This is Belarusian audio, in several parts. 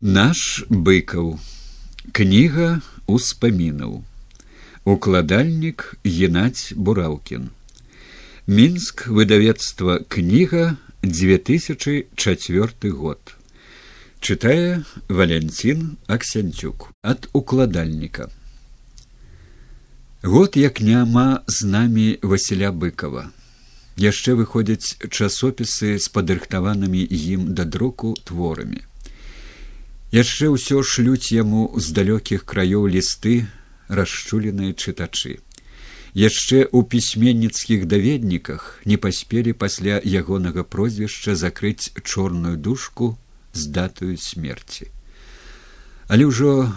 Наш быкаў. Кніга успамінаў укладальнік геннадзь бураўкін. Мінск выдавецтва кніга 2004 год. Чытае валянцін аксянцюк. Ад укладальніка. Год як няма з намі васіля быкова яшчэ выходзяць часопісы з падрыхтаванымі ім да друку творамі яшчэ ўсё шлюць яму з далёкіх краёў лісты расчуленыя чытачы. Яшчэ ў пісьменніцкіх даведніках не паспелі пасля ягонага прозвішча закрыць чорную дужку з датаю смерці. Але ўжо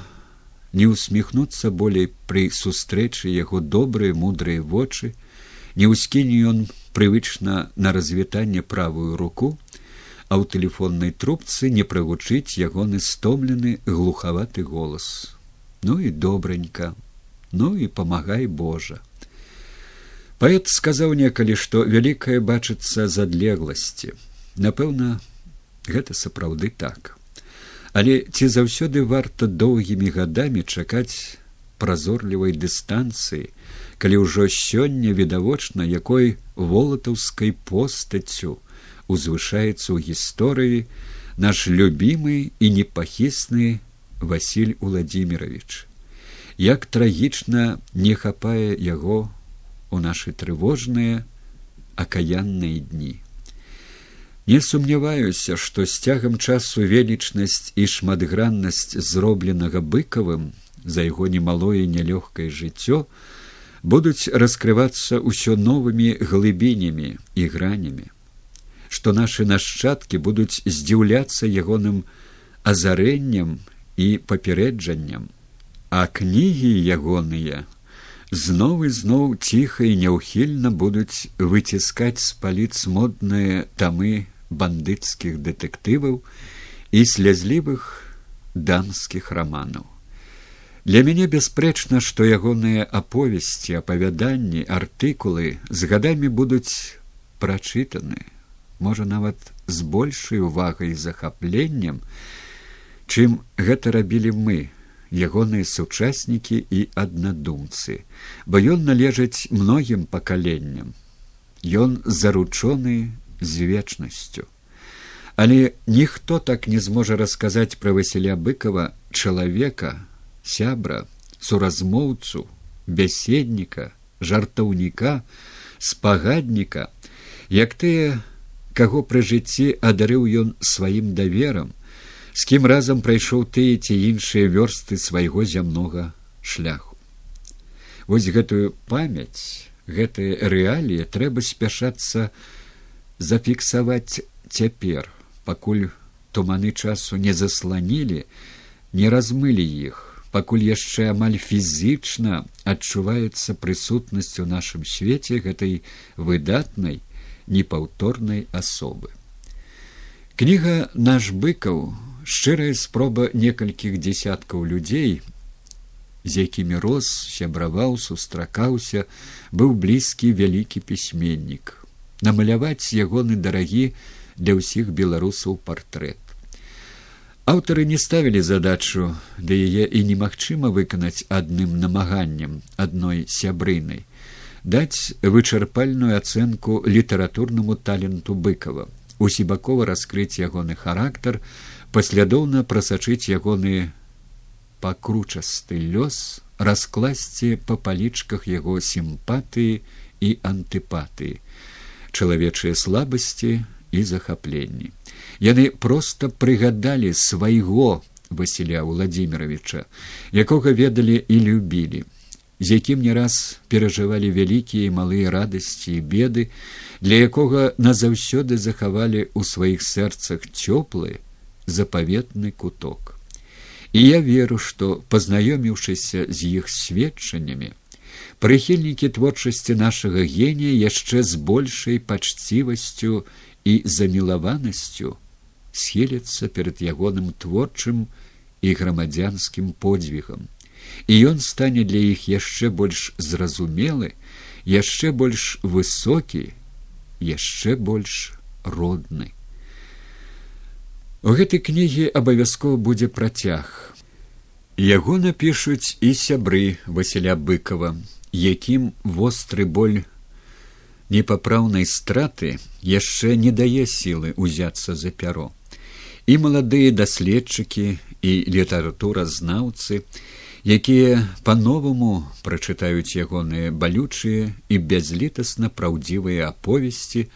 не усміхнуцца болей пры сустрэчы яго добрыя мудрыя вочы. Не ўскіне ён прывычна на развітанне правую руку а ў тэлефоннай трубцы не прагучыць ягоны стомлены глухаваты голас. Ну і добранька ну і памагай божа. Паэт сказаў некалі што вялікае бачыцца з адлегласці. Напэўна гэта сапраўды так. Але ці заўсёды варта доўгімі гадамі чакаць празорлівай дыстанцыі калі ўжо сёння відавочна якой волатаўскай постаццю узвышаецца ў гісторыі наш любімы і непахісны василь владимирович як трагічна не хапае яго у нашы трывожныя акаянныя дні. Не сумняваюся што з цягам часу велічнасць і шматграннасць зробленага быкавым за яго немалое нялёгкае жыццё будуць раскрывацца ўсё новымі глыбінямі і гранямі што нашы нашчадкі будуць здзіўляцца ягоным азарэннем і папярэджаннем а кнігі ягоныя зноў і зноў ціха і няўхільна будуць выціскаць з паліц модныя тамы бандыцкіх дэтэктываў і слязлівых дамскіх раманаў. Для мяне бясспрэчна што ягоныя аповесці апавяданні артыкулы з гадамі будуць прачытаны можа нават з большай увагай захапленнем чым гэта рабілі мы ягоныя сучаснікі і аднадумцы. Бо ён належыць многім пакаленням. Ён заручоны з вечнасцю. Але ніхто так не зможа расказаць пра васіля быкова чалавека сябра суразмоўцу бяседніка жартаўніка спагадніка як тыя каго пры жыцці адарыў ён сваім даверам з кім разам прайшоў тыя ці іншыя вёрсты свайго зямнога шляху. Вось гэтую памяць гэтыя рэаліі трэба спяшацца зафіксаваць цяпер пакуль туманы часу не засланілі не размылі іх пакуль яшчэ амаль фізічна адчуваецца прысутнасць у нашым свеце гэтай выдатнай непаўторнай асобы. Кніга наш быкаў шчырая спроба некалькіх дзясяткаў людзей, з якімі рос сябраваў сустракаўся, быў блізкі вялікі пісьменнік, намаляваць ягоны дарагі для ўсіх беларусаў партрэт. Аўтары не ставілі задачу, да яе і немагчыма выканаць адным намаганнем адной сябрынай даць вычарпальную ацэнку літаратурнаму таленту быкова. Усебакова раскрыць ягоны характар паслядоўна прасачыць ягоны пакручасты лёс раскласці па палічках яго сімпатыі і антыпатыі чалавечыя слабасці і захапленні яны проста прыгадалі свайго васіля владимировича якога ведалі і любілі з якім не раз перажывалі вялікія і малыя радасці і беды, для якога назаўсёды захавалі ў сваіх сэрцах цёплы запаветны куток. І я веру, што пазнаёміўшыся з іх сведчаннямі, прыхільнікі творчасці нашага генія яшчэ з большай пачцівасцю і замілаванасцю схіляцца перад ягоным творчым і грамадзянскім подзвігам і ён стане для іх яшчэ больш зразумелы яшчэ больш высокі яшчэ больш родны У гэтай кнігі абавязкова будзе працяг. Яго напішуць і сябры Васіля быкова, якім востры боль непапраўнай страты яшчэ не дае сілы ўзяцца за пяро. І маладыя даследчыкі і літаратуразнаўцы, якія па-новаму прачытаюць ягоныя балючыя і бязлітасна праўдзівыя аповесці,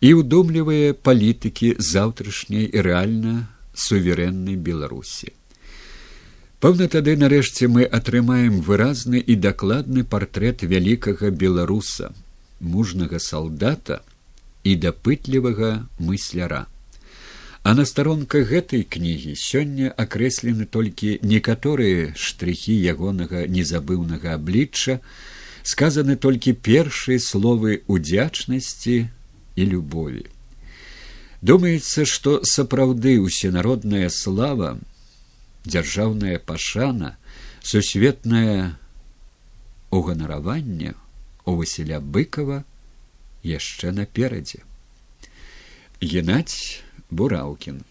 і ўдумлівыя палітыкі заўтрашняй і рэальна суверэннай беларусі. Пэўна тады нарэшце мы атрымаем выразны і дакладны партрэт вялікага беларуса мужнага салдата і дапытлівага мысляра а на старонках гэтай кнігі сёння акрэслены толькі некаторыя штрыхі ягонага незабыўнага аблічча сказаны толькі першыя словы удзячнасці і любові. Думаецца, што сапраўды усенародная слава, дзяржаўная пашана, сусветнае уганараванне у Васіля быкова яшчэ наперадзе. Геннадзь Бураўкін